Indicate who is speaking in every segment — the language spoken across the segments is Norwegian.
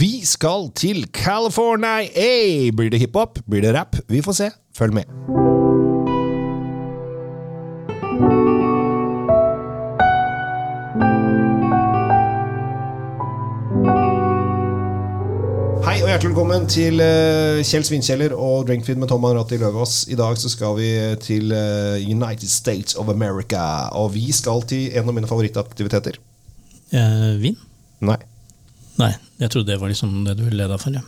Speaker 1: Vi skal til California! Hey, blir det hiphop? Blir det rap? Vi får se. Følg med. Hei og hjertelig velkommen til eh, Kjell Svinkjeller og Drinkfeed med Tom Anratti Løvaas. I dag så skal vi til eh, United States of America. Og vi skal til en av mine favorittaktiviteter.
Speaker 2: Eh, vin?
Speaker 1: Nei.
Speaker 2: Nei, jeg trodde det var liksom det du ville lede for. Ja.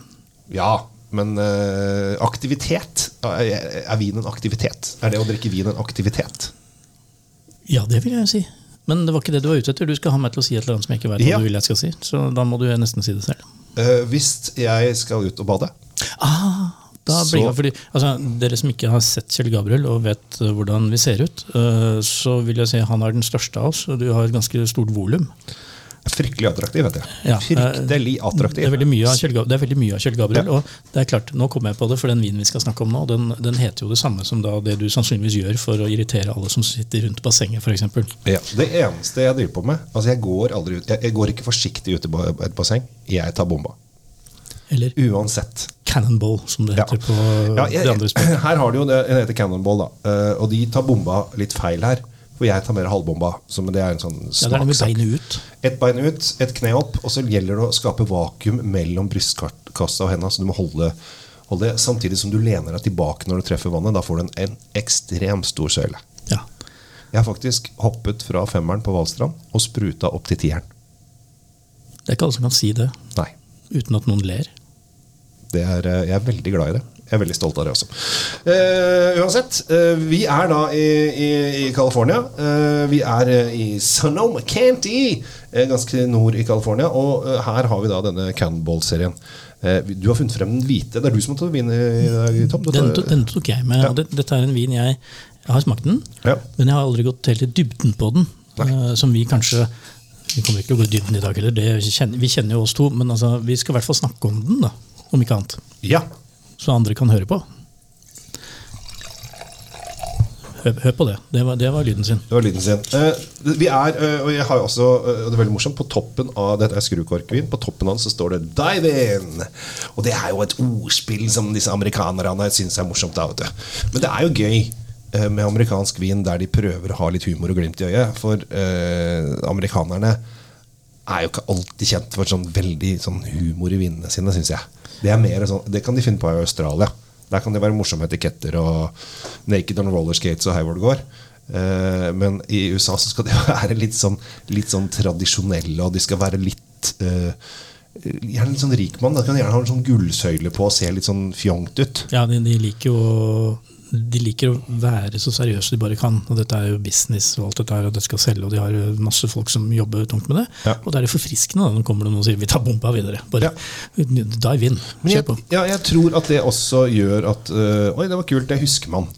Speaker 1: Ja, men uh, aktivitet er, er vin en aktivitet? Er det å drikke vin en aktivitet?
Speaker 2: ja, det vil jeg si. Men det var ikke det du var ute etter. Du skal ha meg til å si et eller annet som jeg ikke vet hva
Speaker 1: Ja.
Speaker 2: du vil jeg skal si. Så da må du nesten si det selv.
Speaker 1: Uh, hvis jeg skal ut og bade
Speaker 2: Ah, da blir jeg, fordi, altså, dere som ikke har sett Kjell Gabriel og vet eh, hvordan vi ser ut, så vil jeg si han er den største av oss, og du har et ganske stort volum.
Speaker 1: Fryktelig attraktiv, vet jeg.
Speaker 2: Ja,
Speaker 1: Fryktelig attraktiv.
Speaker 2: Det er veldig mye av Kjell, Gab- det mye av Kjell Gabriel. Og det er klart, nå kommer jeg på det, for den vinen vi skal snakke om nå, den, den heter jo det samme som da det du sannsynligvis gjør for å irritere alle som sitter rundt bassenget, f.eks.
Speaker 1: Ja, det eneste jeg driver på med Altså Jeg går aldri ut Jeg, jeg går ikke forsiktig ut i et basseng. Jeg tar bomba.
Speaker 2: Eller
Speaker 1: Uansett.
Speaker 2: Cannonball, som det
Speaker 1: Ja.
Speaker 2: heter på
Speaker 1: Ja, jeg,
Speaker 2: det andre språket.
Speaker 1: her har du jo det, den heter Cannonball, da. Eh, og de tar bomba litt feil her. For jeg tar mer halvbomba. Som det er en sånn
Speaker 2: Ja, med
Speaker 1: smakssak.
Speaker 2: beinet ut.
Speaker 1: Et bein ut, et kne opp, og så gjelder det å skape vakuum mellom brystkassa og henda. Så du må holde, holde samtidig som du lener deg tilbake når du treffer vannet. Da får du en, en ekstremt stor søyle.
Speaker 2: Ja.
Speaker 1: Jeg har faktisk hoppet fra femmeren på Valstrand og spruta opp til tieren.
Speaker 2: Det er ikke alle som kan si det
Speaker 1: Nei.
Speaker 2: uten at noen ler.
Speaker 1: Det er, eh, jeg er veldig glad i det. Jeg er veldig stolt av det også. Uh, uansett, uh, vi er da i, i, i California. Uh, vi er i Sonoma Canty, ganske nord i California. Og her har vi da denne Cannonball-serien. Du har funnet frem den hvite. Det er du som har tatt vin i dag, Tom?
Speaker 2: Den, to- den tok jeg med.
Speaker 1: Ja.
Speaker 2: det, Dette er en vin jeg, jeg har smakt den,
Speaker 1: Ja.
Speaker 2: men jeg har aldri gått helt i dybden på den. som vi kanskje Vi kommer ikke til å gå i dybden i dag heller, vi kjenner jo oss to. Men altså, vi skal i hvert fall snakke om den, da, om ikke annet.
Speaker 1: ja.
Speaker 2: Så andre kan høre på. Hør, hør på det. Det var, det var lyden sin.
Speaker 1: Det var lyden sin. Eh, vi er, eh, og jeg har også, eh, og det er veldig morsomt, på toppen av dette er skrukorkvin, på toppen av den så står det 'dive in'. Og det er jo et ordspill som disse amerikanerne syns er morsomt. Da. Men det er jo gøy eh, med amerikansk vin der de prøver å ha litt humor og glimt i øyet. For eh, amerikanerne er jo ikke alltid kjent for sånn veldig sånn humor i vinene sine, syns jeg. Det, sånn, det kan de finne på i Australia. Der kan det være morsomme etiketter og naked on roller skates og hei hvor det går. Eh, men i USA så skal de være litt sånn, litt sånn tradisjonelle, og de skal være litt eh, Gjerne litt sånn rik mann. Kan gjerne ha en sånn gullsøyle på og se litt sånn fjongt ut.
Speaker 2: Ja, de, de liker jo de liker å være så seriøse de bare kan. og Dette er jo business, og alt dette her, og det skal selge, og de har masse folk som jobber tungt med det.
Speaker 1: Ja.
Speaker 2: Og da er det forfriskende når det kommer noen og sier vi tar bomba videre. Bare dive in. Kjør på.
Speaker 1: jeg, ja, jeg tror at det også gjør at øh, Oi, det var kult, det husker man.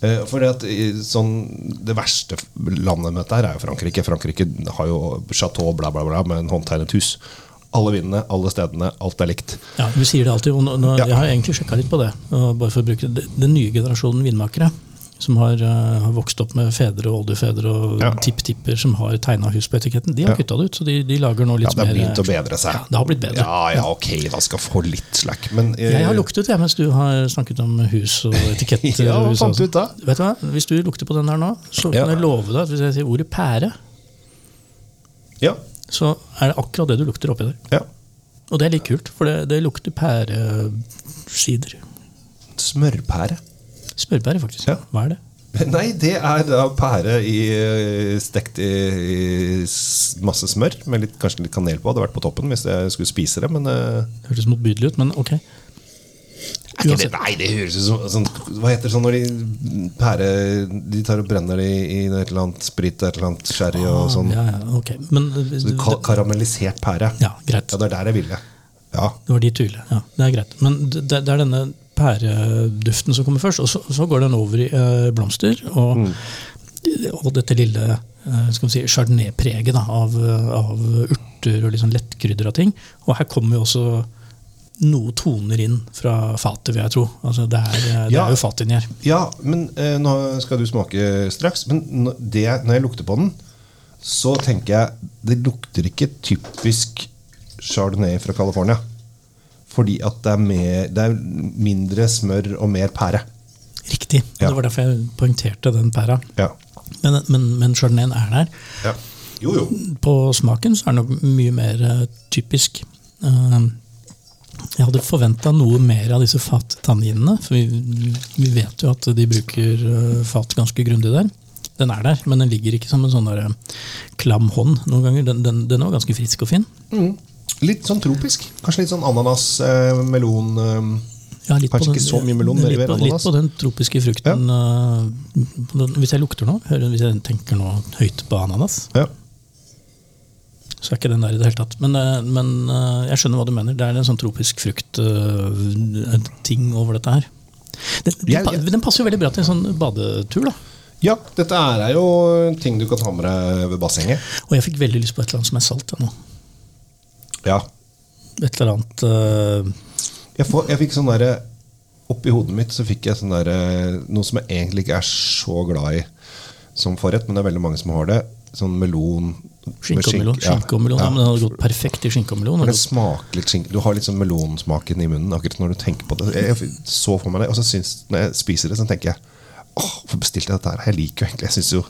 Speaker 1: Eh, for det, at, sånn, det verste landet med dette her er jo Frankrike. Frankrike har jo chateau bla, bla, bla med en håndtegnet hus. Alle vinene, alle stedene, alt er likt.
Speaker 2: Ja, Vi sier det alltid, og nå, nå,
Speaker 1: Ja.
Speaker 2: jeg har egentlig sjekka litt på det. og bare for å bruke det. Den nye generasjonen vinmakere som har, uh, har vokst opp med fedre og oldefedre og
Speaker 1: Ja.
Speaker 2: tipptipper som har tegna hus på etiketten, de har
Speaker 1: Ja.
Speaker 2: kutta det ut. Så de, de lager nå
Speaker 1: Ja, Det har
Speaker 2: mer
Speaker 1: begynt å bedre seg.
Speaker 2: Ja, det har blitt bedre.
Speaker 1: Ja, ja, ok, da skal få litt slack. Men uh,
Speaker 2: Jeg har luktet jeg, mens du har snakket om hus og etiketter.
Speaker 1: Ja, hva fant du ut da?
Speaker 2: sånn. Vet du hva? Hvis du lukter på den her nå, så kan jeg love deg at hvis jeg sier ordet pære,
Speaker 1: Ja,
Speaker 2: så er det akkurat det du lukter oppi der.
Speaker 1: ja.
Speaker 2: Og det er litt kult, for det, det lukter pæresider.
Speaker 1: Smørpære.
Speaker 2: Smørpære, faktisk.
Speaker 1: Ja.
Speaker 2: Hva er det?
Speaker 1: Nei, det er da pære i, stekt i, masse smør, med litt, kanskje litt kanel på. Hadde vært på toppen hvis jeg skulle spise det, men eh,
Speaker 2: Det hørtes motbydelig ut, men ok.
Speaker 1: Det, nei, det høres ut som sånn, Hva heter det sånn når de pære De tar og brenner det i, i et eller annet sprit et eller annet sherry og sånn.
Speaker 2: Ja, ja, okay. Men
Speaker 1: Så du ka karamellisert pære.
Speaker 2: Ja, greit.
Speaker 1: Ja, det er der jeg ville. Ja.
Speaker 2: Det var dit du ville. Ja, det er greit. Men det, det er denne pæreduften som kommer først, og så, så går den over i eh, blomster. Og, og dette lille eh, skal vi si, chardonnay-preget av, eh, av urter og sånn lettkrydder av ting. Og her kommer jo også noe toner inn fra fatet, vil jeg tro. Altså, det er, det
Speaker 1: Ja.
Speaker 2: er jo fat inni her.
Speaker 1: Ja, men eh, nå skal du smake straks. Men det, når jeg lukter på den, så tenker jeg Det lukter ikke typisk chardonnay fra California. fordi at det er, mer, det er mindre smør og mer pære.
Speaker 2: Riktig.
Speaker 1: Ja.
Speaker 2: Det var derfor jeg poengterte den pæra.
Speaker 1: Ja.
Speaker 2: Men, men, men chardonnayen er der.
Speaker 1: ja. Jo, jo.
Speaker 2: På smaken så er den nok mye mer eh, typisk. Eh, jeg hadde forventa noe mer av disse fattanninene, for vi, vi vet jo at de bruker eh, fat ganske grundig der. Den er der, men den ligger ikke som en sånn der, eh, klam hånd noen ganger. Den, den, den var ganske frisk og fin.
Speaker 1: Mm. Litt sånn tropisk. Kanskje litt sånn ananas, eh, melon eh,
Speaker 2: Ja,
Speaker 1: Kanskje
Speaker 2: den,
Speaker 1: ikke så mye melon,
Speaker 2: litt, på, litt på den tropiske frukten. Ja. Uh, hvis jeg lukter nå, hører- hvis jeg tenker nå høyt på ananas,
Speaker 1: Ja.
Speaker 2: Så er ikke den der i det hele tatt. Men, eh, men eh, jeg skjønner hva du mener. Det er en sånn tropisk frukt-ting over dette her. Den, den,
Speaker 1: Jeg-
Speaker 2: den passer jo veldig bra til en sånn badetur. da.
Speaker 1: ja, dette er jo ting du kan ta med deg ved bassenget.
Speaker 2: Og jeg fikk veldig lyst på et eller annet som er salt. jeg nå.
Speaker 1: Ja.
Speaker 2: Et eller annet uh...
Speaker 1: Jeg, får, jeg fikk sånn derre Oppi hodet mitt så fikk jeg sånn derre noe som jeg egentlig ikke er så glad i som forrett, men det er veldig mange som har det. Sånn melon
Speaker 2: Skinke og melon.
Speaker 1: ja.
Speaker 2: Skinke og melon. Ja.
Speaker 1: Ja.
Speaker 2: men den hadde gått perfekt i skinke og melon.
Speaker 1: For det smaker litt skink. Du har litt sånn melonsmaken i munnen akkurat når du tenker på det. Jeg så for meg det, og så syns, når jeg spiser det, så tenker jeg åh, hvorfor bestilte jeg dette her? Jeg liker jo egentlig Jeg syns jo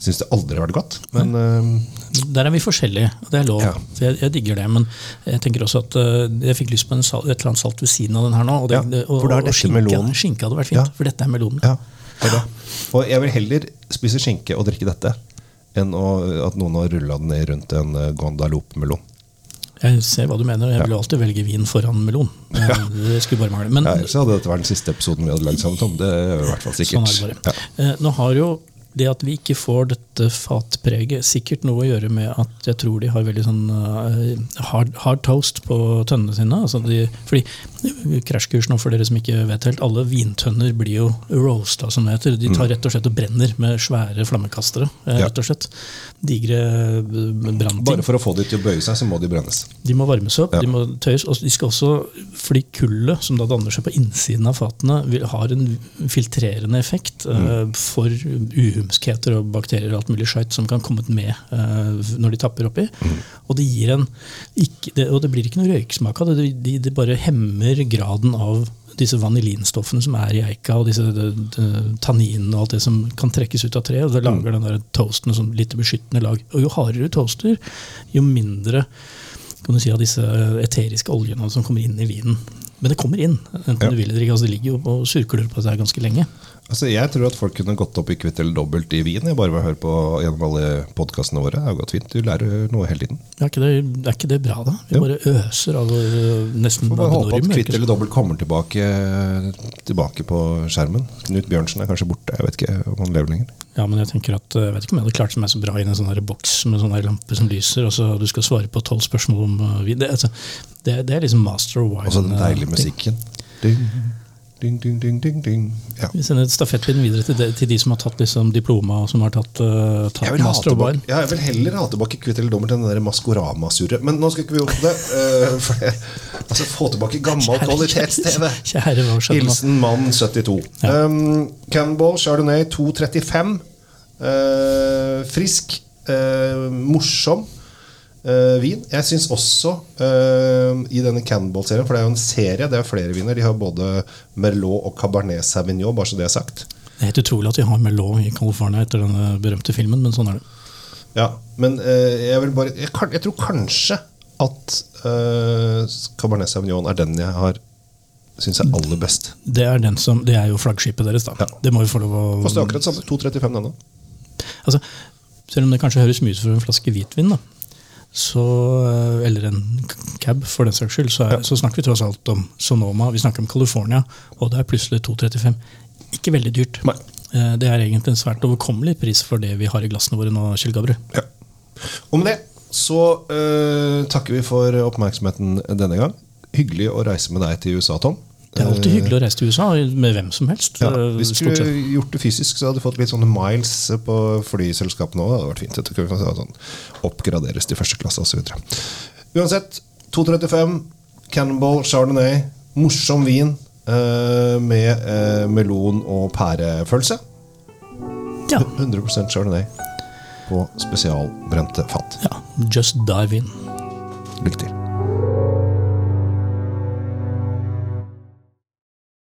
Speaker 1: syns det aldri har vært godt. Men uh,
Speaker 2: Der er vi forskjellige, og det er lov.
Speaker 1: Ja.
Speaker 2: Jeg, jeg digger det, men jeg tenker også at uh, jeg fikk lyst på en sal, et eller annet salt ved siden av den her nå. Og, det,
Speaker 1: Ja,
Speaker 2: det- og, og
Speaker 1: dette
Speaker 2: skinke, skinke hadde vært fint,
Speaker 1: Ja.
Speaker 2: for dette er melonen.
Speaker 1: Ja. Og jeg vil heller spise skinke og drikke dette enn å, at noen har rulla den ned rundt en uh, Guandalope-melon.
Speaker 2: Jeg ser hva du mener, jeg vil alltid velge vin foran melon. Eh, Det skulle bare mangle. Men
Speaker 1: Ja, så hadde dette vært den siste episoden vi hadde lagd sammen, Tom. Det er i hvert fall sikkert.
Speaker 2: sånn er det bare. Ja. Nå har jo det at vi ikke får dette fatpreget, sikkert noe å gjøre med at jeg tror de har veldig sånn eh, hard, hard toast på tønnene sine. Altså de, fordi Krasjkurs nå, for dere som ikke vet helt, alle vintønner blir jo roasta, som det heter. De tar rett og slett og brenner med svære flammekastere. eh,
Speaker 1: Mm.
Speaker 2: Rett og slett. Digre eh, brannting.
Speaker 1: Bare for å få de til å bøye seg, så må de brennes.
Speaker 2: De må varmes opp,
Speaker 1: Ja.
Speaker 2: de må tøyes. Og de skal også, fordi kullet som da danner seg på innsiden av fatene, har en filtrerende effekt mm. for uhumskheter og bakterier og alt mulig skjørt som kan komme med eh, når de tapper oppi. Og det gir en ikke, det, Og det blir ikke noe røyksmak av det. Det, de, det bare hemmer graden av disse vanillinstoffene som er i eika, og disse de, de, tanninene og alt det som kan trekkes ut av treet. og Det lager den der toasten som litt beskyttende lag. Og jo hardere du toaster, jo mindre kan du si, av disse eteriske oljene som kommer inn i vinen. Men det kommer inn, enten
Speaker 1: Ja.
Speaker 2: du vil eller ikke. Altså, det ligger jo og surkler på dette ganske lenge.
Speaker 1: Altså, jeg tror at folk kunne gått opp i kvitt eller dobbelt i vin. Jeg bare ved å høre på gjennom alle podkastene våre. Det har gått fint. Du lærer noe hele tiden.
Speaker 2: Er ikke det, er ikke det bra, da? Vi
Speaker 1: Jo.
Speaker 2: bare øser av øh, nesten
Speaker 1: Får bare håpe at kvitt eller dobbelt kommer tilbake, tilbake på skjermen. Knut Bjørnsen er kanskje borte. Jeg vet ikke om han lever lenger.
Speaker 2: Ja, men jeg tenker at, øh, jeg vet ikke om jeg hadde klart meg så bra i en sånn boks med sånne der lamper som lyser, og så du skal svare på tolv spørsmål om øh, vin. Det, altså, det, det er liksom master of wine.
Speaker 1: Og så den deilige musikken. Ding, ding, ding, ding, ding, ding. Ja.
Speaker 2: Vi sender stafettpinnen videre til de, til de som har tatt liksom, diploma, og som har tatt, uh, tatt
Speaker 1: Jeg
Speaker 2: master
Speaker 1: tilbake,
Speaker 2: wine.
Speaker 1: ja, jeg vil heller ha tilbake kvitt eller dommer enn det Maskorama-surret. Men nå skal ikke vi opp det. Uh, det altså, få tilbake gammel kvalitets-TV. Hilsen mann 72.
Speaker 2: Ja.
Speaker 1: Um, Canball Chardonnay 235. Uh, frisk, uh, morsom eh, vin. Jeg syns også uh, i denne Cannonball-serien, for det er jo en serie, det er flere viner, de har både Merlot og Cabernet Sauvignon, bare så det er sagt.
Speaker 2: Det er helt utrolig at de har Merlot i California etter denne berømte filmen, men sånn er det.
Speaker 1: Ja, men uh, jeg vil bare Jeg, jeg tror kanskje at Cabernet Sauvignon er den jeg har syns er aller best.
Speaker 2: Det er, den som, det er jo flaggskipet deres, da.
Speaker 1: Ja.
Speaker 2: Det må vi få lov å
Speaker 1: Koster akkurat samme. 2,35 denne.
Speaker 2: altså, Selv om det kanskje høres mye ut for en flaske hvitvin, da, så, eh, eller en cab for den saks skyld, så, er, så snakker vi tross alt om Sonoma, vi snakker om California, og det er plutselig 2,35. Ikke veldig dyrt.
Speaker 1: Nei.
Speaker 2: Eh, Det er egentlig en svært overkommelig pris for det vi har i glassene våre nå, Kjell Gabriel.
Speaker 1: Ja. Og med det så uh, takker vi for oppmerksomheten denne gang. Hyggelig å reise med deg til USA, Tom.
Speaker 2: Det er alltid hyggelig å reise til USA med hvem som helst.
Speaker 1: Ja,
Speaker 2: eh,
Speaker 1: hvis du skulle gjort det fysisk, så hadde du fått litt sånne miles på flyselskapene òg. Det hadde vært fint. Dette kunne sånn, oppgraderes til første klasse osv. Uansett, 235, Cannonball, Chardonnay, morsom vin eh, med eh, melon- og pærefølelse.
Speaker 2: Ja,
Speaker 1: 100% Chardonnay på spesialbrente fat.
Speaker 2: ja, just dive in.
Speaker 1: Lykke til.